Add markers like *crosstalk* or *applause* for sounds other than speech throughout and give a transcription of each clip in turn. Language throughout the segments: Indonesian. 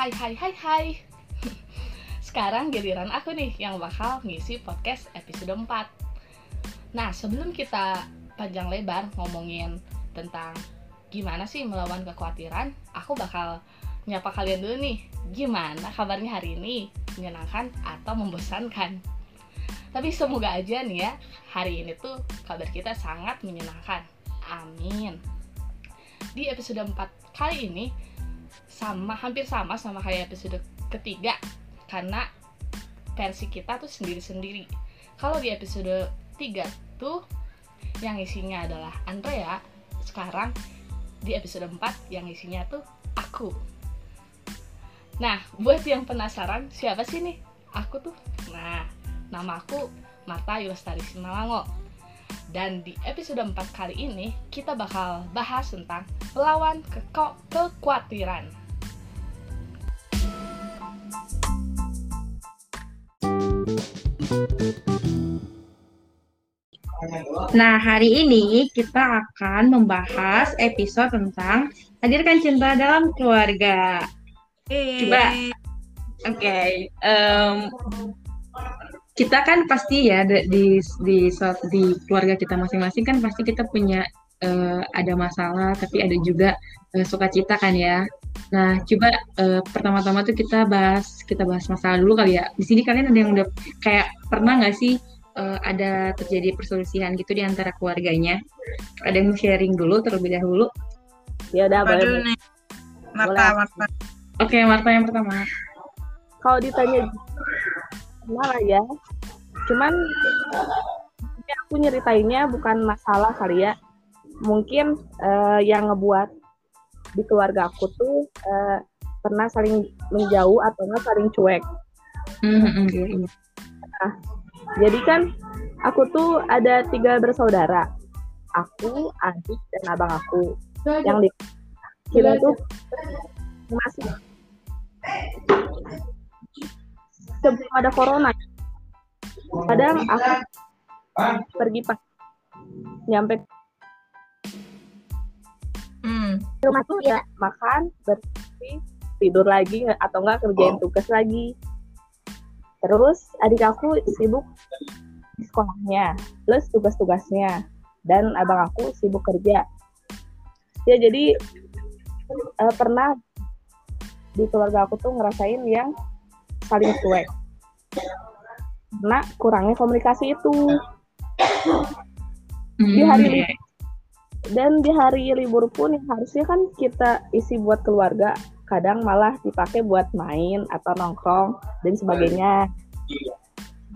Hai hai hai hai. *laughs* Sekarang giliran aku nih yang bakal ngisi podcast episode 4 Nah sebelum kita panjang lebar ngomongin tentang gimana sih melawan kekhawatiran Aku bakal nyapa kalian dulu nih. Gimana kabarnya hari ini? Menyenangkan atau membosankan? Tapi semoga aja nih ya Hari ini tuh kabar kita sangat menyenangkan. Amin. Di episode 4 kali ini sama hampir sama sama kayak episode ketiga karena versi kita tuh sendiri-sendiri. Kalau di episode 3 tuh yang isinya adalah Andrea, sekarang di episode 4 yang isinya tuh aku. Nah, buat yang penasaran siapa sih nih aku tuh? Nah, nama aku Marta Yulastari Simalango. Dan di episode 4 kali ini kita bakal bahas tentang melawan ke kekhawatiran. Nah, hari ini kita akan membahas episode tentang hadirkan cinta dalam keluarga. Coba, oke, okay, um, kita kan pasti ya di di di, di keluarga kita masing-masing kan pasti kita punya uh, ada masalah, tapi ada juga uh, sukacita kan ya. Nah, coba uh, pertama-tama tuh kita bahas kita bahas masalah dulu kali ya. Di sini kalian ada yang udah kayak pernah nggak sih uh, ada terjadi perselisihan gitu di antara keluarganya. Ada yang mau sharing dulu terlebih dahulu. Ya udah boleh. nih? Marta, Marta. Oke, okay, Marta yang pertama. Kalau ditanya gimana ya? Cuman aku nyeritainnya bukan masalah kali ya. Mungkin uh, yang ngebuat di keluarga aku tuh uh, pernah saling menjauh atau enggak saling cuek. Mm -hmm. Nah, jadi kan aku tuh ada tiga bersaudara. Aku, adik, dan abang aku. Yang di kita tuh masih sebelum ada corona. Kadang aku pergi pas nyampe hmm. rumah tuh ya makan, bersih, tidur lagi atau enggak kerjain tugas lagi Terus adik aku sibuk di sekolahnya, plus tugas-tugasnya, dan abang aku sibuk kerja. Ya jadi uh, pernah di keluarga aku tuh ngerasain yang saling cuek. Karena kurangnya komunikasi itu. Di hari Hmm, libur dan di hari libur pun yang harusnya kan kita isi buat keluarga kadang malah dipakai buat main atau nongkrong dan sebagainya.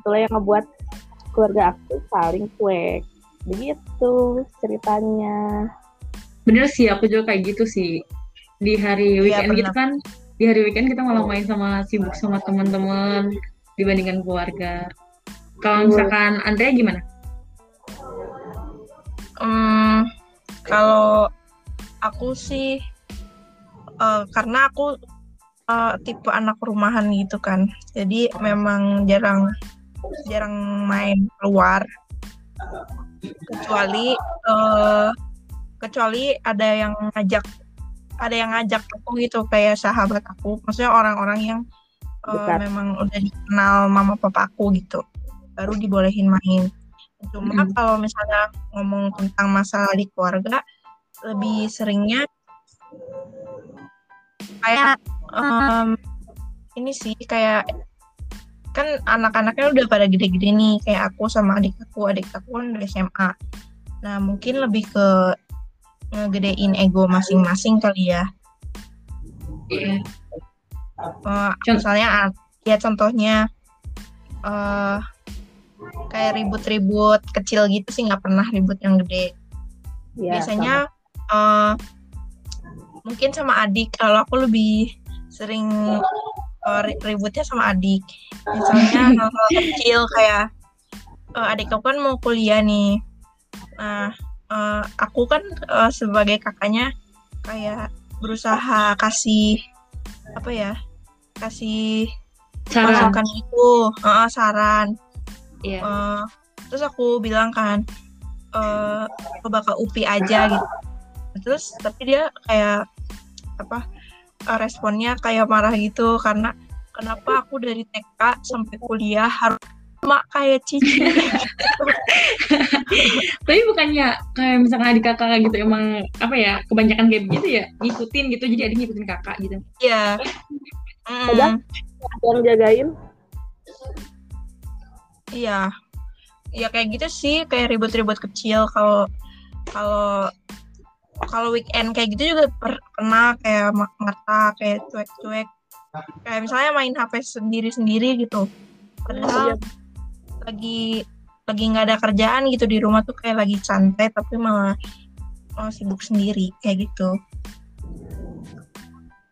Itulah yang ngebuat keluarga aku saling cuek. Begitu ceritanya. Bener sih, aku juga kayak gitu sih. Di hari Iya, weekend bener. gitu kan, di hari weekend kita malah main sama sibuk sama teman-teman dibandingkan keluarga. Kalau misalkan Andrea gimana? Hmm, kalau aku sih eh, karena aku eh, tipe anak rumahan gitu kan. Jadi memang jarang jarang main keluar. Kecuali eh, kecuali ada yang ngajak ada yang ngajak aku gitu kayak sahabat aku. Maksudnya orang-orang yang Dekat. memang udah dikenal mama papa aku gitu. Baru dibolehin main. Cuma Mm. kalau misalnya ngomong tentang masalah di keluarga, lebih seringnya kayak em, ini sih kayak kan anak-anaknya udah pada gede-gede nih kayak aku sama adik aku adik aku kan udah SMA nah mungkin lebih ke ngegedein ego masing-masing kali ya. Eh, Con- misalnya ya contohnya eh kayak ribut-ribut kecil gitu sih nggak pernah ribut yang gede. Ya, biasanya eh, mungkin sama adik. Kalau aku lebih sering ri- ributnya sama adik. Misalnya *laughs* hal-hal kecil kayak eh, adik aku kan mau kuliah nih. Nah eh, aku kan eh, sebagai kakaknya kayak berusaha kasih apa ya kasih Saran. masukan itu eh, saran Iya. Eh, terus aku bilang kan eh coba ke UPI aja gitu terus tapi dia kayak apa responnya kayak marah gitu karena kenapa aku dari TK sampai kuliah harus sama kayak Cici. *laughs* Tapi bukannya kayak misalkan adik kakak gitu emang apa ya kebanyakan kayak gitu ya ngikutin gitu jadi adik ngikutin kakak gitu. Iya. Ada? Mm, Ada yang jagain Iya. Ya kayak gitu sih, kayak ribut-ribut kecil kalau kalau kalau weekend kayak gitu juga per- pernah kayak ma- Marta kayak cuek-cuek kayak misalnya main HP sendiri-sendiri gitu. Padahal lagi lagi nggak ada kerjaan gitu di rumah tuh kayak lagi santai tapi malah malah sibuk sendiri kayak gitu.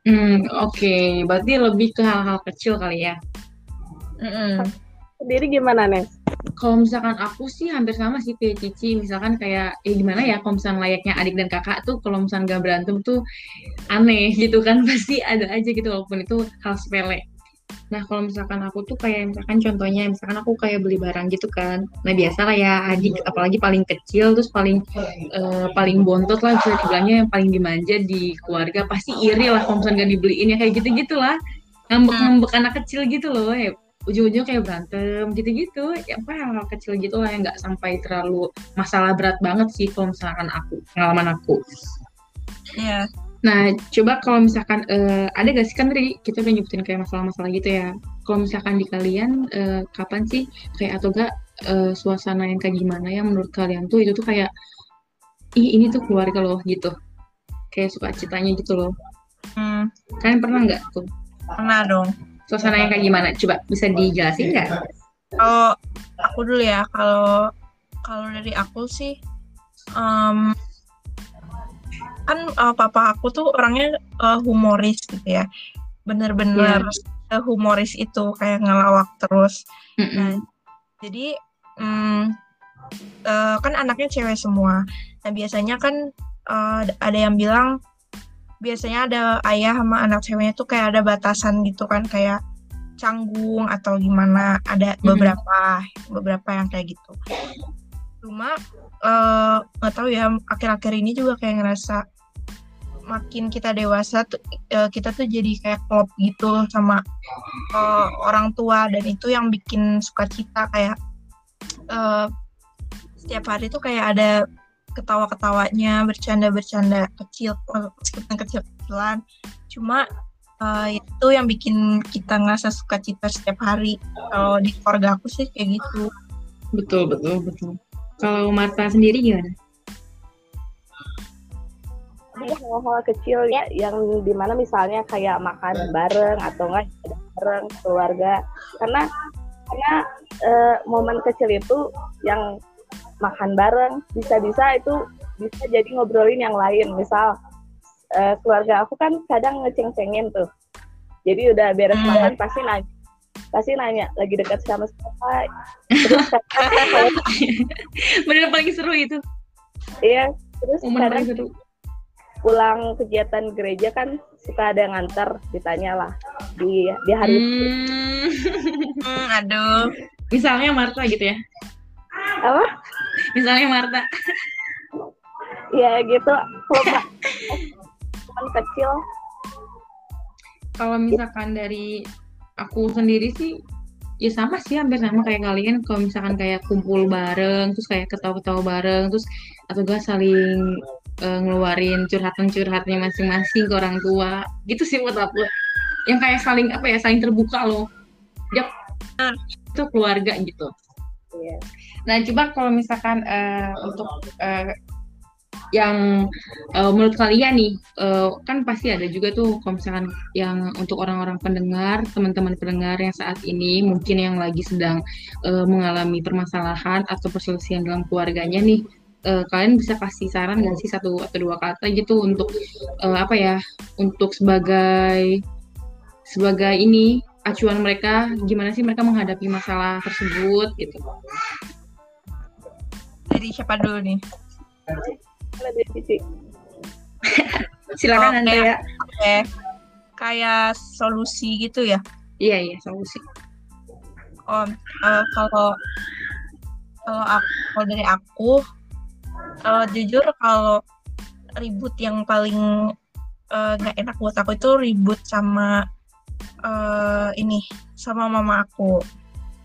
Hmm oke berarti lebih ke hal-hal kecil kali ya. Mm-mm. sendiri gimana Nes? Kalau misalkan aku sih hampir sama sih kayak Cici misalkan kayak eh gimana ya kalau misalkan layaknya adik dan kakak tuh kalau misalkan gak berantem tuh aneh gitu kan *laughs* pasti ada aja gitu walaupun itu hal sepele. Nah kalau misalkan aku tuh kayak misalkan contohnya misalkan aku kayak beli barang gitu kan. Nah biasa lah ya adik apalagi paling kecil terus paling eh, paling bontot lah bisa dibilangnya yang paling dimanja di keluarga pasti iri lah kalau misalkan gak dibeliin ya kayak gitu-gitu lah. Ngambek-ngambek anak kecil gitu loh ya ujung-ujungnya kayak berantem gitu-gitu ya apa hal-hal kecil gitu lah yang nggak sampai terlalu masalah berat banget sih kalau misalkan aku pengalaman aku Iya. Nah, coba kalau misalkan eh, ada gak sih kan tadi kita udah nyebutin kayak masalah-masalah gitu ya. Kalau misalkan di kalian eh, kapan sih kayak atau gak eh, suasana yang kayak gimana ya menurut kalian tuh itu tuh kayak ih ini tuh keluarga loh gitu. Kayak suka citanya gitu loh. Hmm, Kalian pernah nggak tuh pernah dong. suasana yang kayak gimana? Coba bisa dijelasin nggak? kalau aku dulu ya kalau kalau dari aku sih em, kan eh, papa aku tuh orangnya eh, humoris gitu ya bener-bener eh, humoris itu kayak ngelawak terus Mm-mm. Nah, jadi mm, eh, kan anaknya cewek semua. Nah biasanya kan eh, ada yang bilang biasanya ada ayah sama anak ceweknya tuh kayak ada batasan gitu kan kayak canggung atau gimana. Ada beberapa beberapa yang kayak gitu. Cuma eh, nggak tahu ya akhir-akhir ini juga kayak ngerasa makin kita dewasa tuh eh, kita tuh jadi kayak klop gitu sama eh, orang tua dan itu yang bikin sukacita kayak eh, setiap hari tuh kayak ada ketawa-ketawanya bercanda-bercanda kecil meskipun kecil-kecilan. Cuma eh, itu yang bikin kita ngerasa sukacita setiap hari. Kalau di keluarga aku sih kayak gitu. Betul, betul, betul. Kalau Marta sendiri gimana? Hal-hal kecil ya yang di mana misalnya kayak makan bareng atau enggak bareng keluarga karena karena eh, momen kecil itu yang makan bareng bisa-bisa itu bisa jadi ngobrolin yang lain misal eh, keluarga aku kan kadang ngeceng-cengin tuh jadi udah beres Hmm. makan pasti nanya pasti nanya lagi dekat sama siapa terus Bener *laughs* paling seru itu. iya terus Momen kadang paling seru. pulang kegiatan gereja kan suka ada yang nganter ditanya lah di di hari itu Hmm. Hmm, aduh Misalnya Marta gitu ya. apa Misalnya Marta. ya gitu kalau *laughs* kecil Kalau misalkan dari aku sendiri sih ya sama sih hampir sama kayak kalian. Kalau misalkan kayak kumpul bareng terus kayak ketawa-ketawa bareng terus atau gak saling eh, ngeluarin curhatan-curhatnya masing-masing ke orang tua. Gitu sih buat aku. Yang kayak saling apa ya saling terbuka loh. Yap, itu keluarga gitu. Iya. Nah, coba kalau misalkan eh, untuk eh, yang eh, menurut kalian nih, eh, kan pasti ada juga tuh kalau misalkan yang untuk orang-orang pendengar, teman-teman pendengar yang saat ini mungkin yang lagi sedang eh, mengalami permasalahan atau perselisihan dalam keluarganya nih, eh, kalian bisa kasih saran nggak sih satu atau dua kata gitu untuk eh, apa ya, untuk sebagai sebagai ini acuan mereka gimana sih mereka menghadapi masalah tersebut gitu. dari siapa dulu nih Kalau *laughs* dari Silakan Oke. Anda ya. Oke. kayak solusi gitu ya Iya iya solusi. Oh, eh, kalau kalau aku kalau dari aku eh, jujur kalau ribut yang paling eh, nggak enak buat aku itu ribut sama eh, ini sama mama aku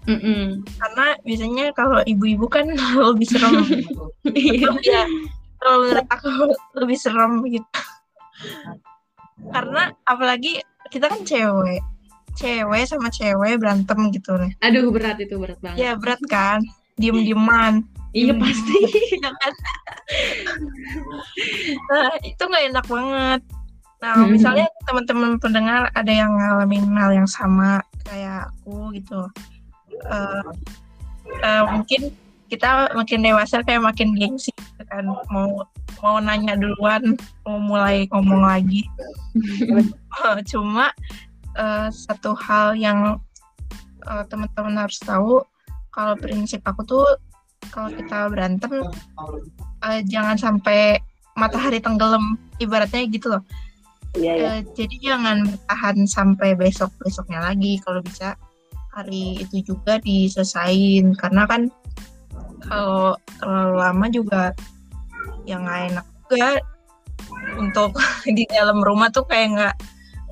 Mm-mm. karena biasanya kalau ibu-ibu kan *laughs* lebih serem *laughs* Iya. ya kalau menurut aku *laughs* lebih serem gitu. Karena apalagi kita kan cewek cewek sama cewek berantem gitu nih Aduh berat itu berat banget. ya berat kan? Diem dieman Iya pasti. *laughs* ya kan? Nah itu nggak enak banget. Nah Hmm. misalnya teman-teman pendengar ada yang ngalamin hal yang sama kayak aku gitu. Eh, eh, mungkin kita makin dewasa kayak makin gengsi kan mau mau nanya duluan mau mulai ngomong lagi. *laughs* Cuma eh, satu hal yang eh, teman-teman harus tahu kalau prinsip aku tuh kalau kita berantem eh, jangan sampai matahari tenggelam. Ibaratnya gitu loh. Iya ya. Eh, jadi jangan bertahan sampai besok besoknya lagi. Kalau bisa hari itu juga diselesain karena kan kalau terlalu lama juga yang nggak enak juga untuk *laughs* di dalam rumah tuh kayak nggak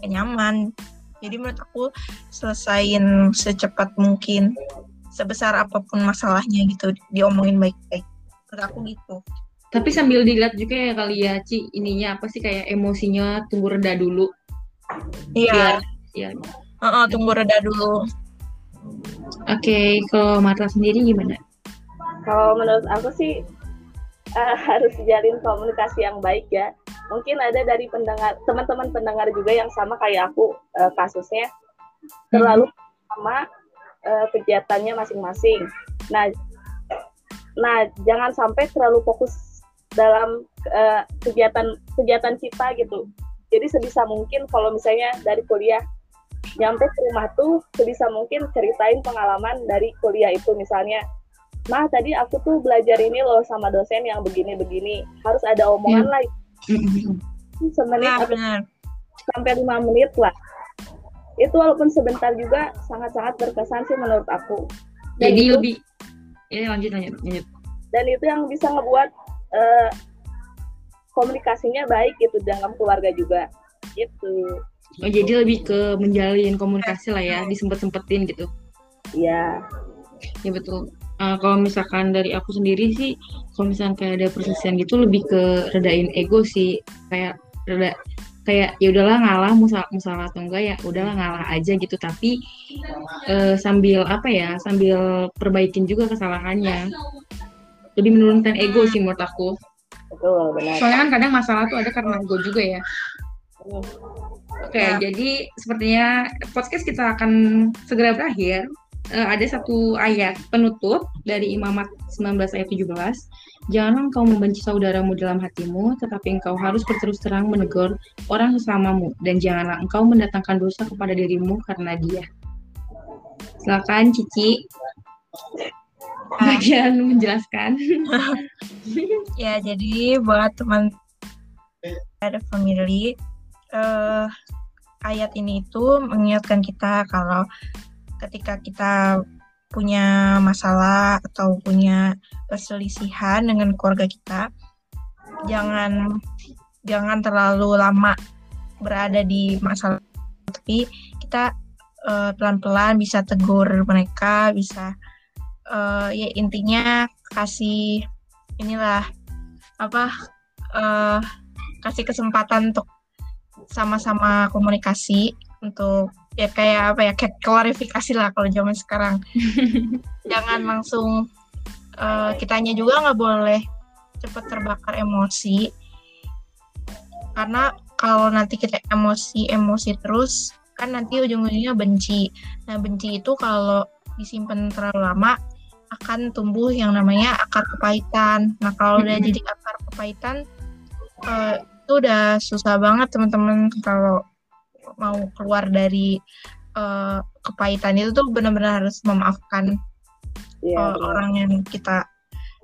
nyaman jadi menurut aku selesain secepat mungkin sebesar apa pun masalahnya gitu diomongin baik-baik menurut aku gitu Tapi sambil dilihat juga ya kali ya Ci, ininya apa sih kayak emosinya tunggu reda dulu. iya Ya. Heeh, tunggu reda dulu Oke, kalau Marta sendiri gimana? Kalau menurut aku sih eh, harus jalin komunikasi yang baik ya. Mungkin ada dari pendengar teman-teman pendengar juga yang sama kayak aku eh, kasusnya terlalu sama eh, kegiatannya masing-masing. Nah, nah jangan sampai terlalu fokus dalam eh, kegiatan kegiatan kita gitu. Jadi sebisa mungkin kalau misalnya dari kuliah nyampe ke rumah tuh sebisa mungkin ceritain pengalaman dari kuliah itu misalnya Mah tadi aku tuh belajar ini loh sama dosen yang begini-begini. Harus ada omongan lah Mm-mm. semenit Nah, atau benar. sampai lima menit lah. Itu walaupun sebentar juga sangat-sangat berkesan sih menurut aku. Dan Jadi itu, lebih ya lanjut lanjut lanjut. dan itu yang bisa ngebuat eh, komunikasinya baik gitu dalam keluarga juga. Gitu. Oh, jadi lebih ke menjalin komunikasi lah ya, disempet-sempetin gitu. ya Ya betul. Uh, kalau misalkan dari aku sendiri sih, kalau misalkan kayak ada perselisihan gitu lebih ke redain ego sih, kayak reda kayak ya udahlah ngalah mau salah, mau salah atau enggak ya udahlah ngalah aja gitu tapi eh, sambil apa ya sambil perbaikin juga kesalahannya lebih menurunkan ego sih menurut aku betul benar soalnya kan kadang masalah tuh ada karena ego juga ya. Oke, Ya. jadi sepertinya podcast kita akan segera berakhir. Eh, ada satu ayat penutup dari Imamat 19 ayat 17. Janganlah engkau membenci saudaramu dalam hatimu, tetapi engkau harus berterus terang menegur orang sesamamu, dan janganlah engkau mendatangkan dosa kepada dirimu karena dia. Silakan Cici. Bagian menjelaskan. *laughs* Ya, jadi buat teman ada family eh ayat ini itu mengingatkan kita kalau ketika kita punya masalah atau punya perselisihan dengan keluarga kita jangan jangan terlalu lama berada di masalah tapi kita eh, pelan-pelan bisa tegur mereka bisa eh, ya intinya kasih inilah apa eh, kasih kesempatan untuk sama-sama komunikasi untuk ya kayak apa ya kayak klarifikasi lah kalau zaman sekarang. *laughs* Jangan langsung eh, kitanya juga nggak boleh cepet terbakar emosi. Karena kalau nanti kita emosi emosi terus kan nanti ujung-ujungnya benci. Nah benci itu kalau disimpan terlalu lama akan tumbuh yang namanya akar kepahitan. Nah kalau udah jadi akar kepahitan eh, itu udah susah banget teman-teman kalau mau keluar dari eh, kepahitan itu tuh benar-benar harus memaafkan Iya, eh, benar. orang yang kita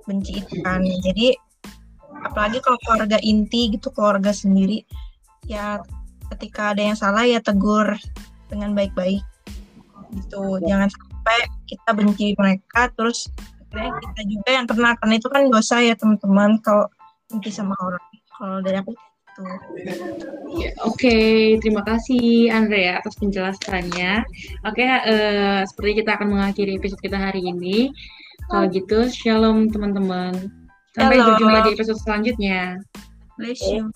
benci itu kan. Jadi apalagi kalau keluarga inti gitu keluarga sendiri ya ketika ada yang salah ya tegur dengan baik-baik gitu. Jangan sampai kita benci mereka terus akhirnya kita juga yang kena. Karena itu kan dosa ya teman-teman kalau benci sama orang. Kalau dari aku gitu. Ya, Oke, terima kasih Andrea atas penjelasannya. Oke, eh, seperti kita akan mengakhiri episode kita hari ini. Kalau gitu, shalom teman-teman. Sampai berjumpa di episode selanjutnya. Bless you.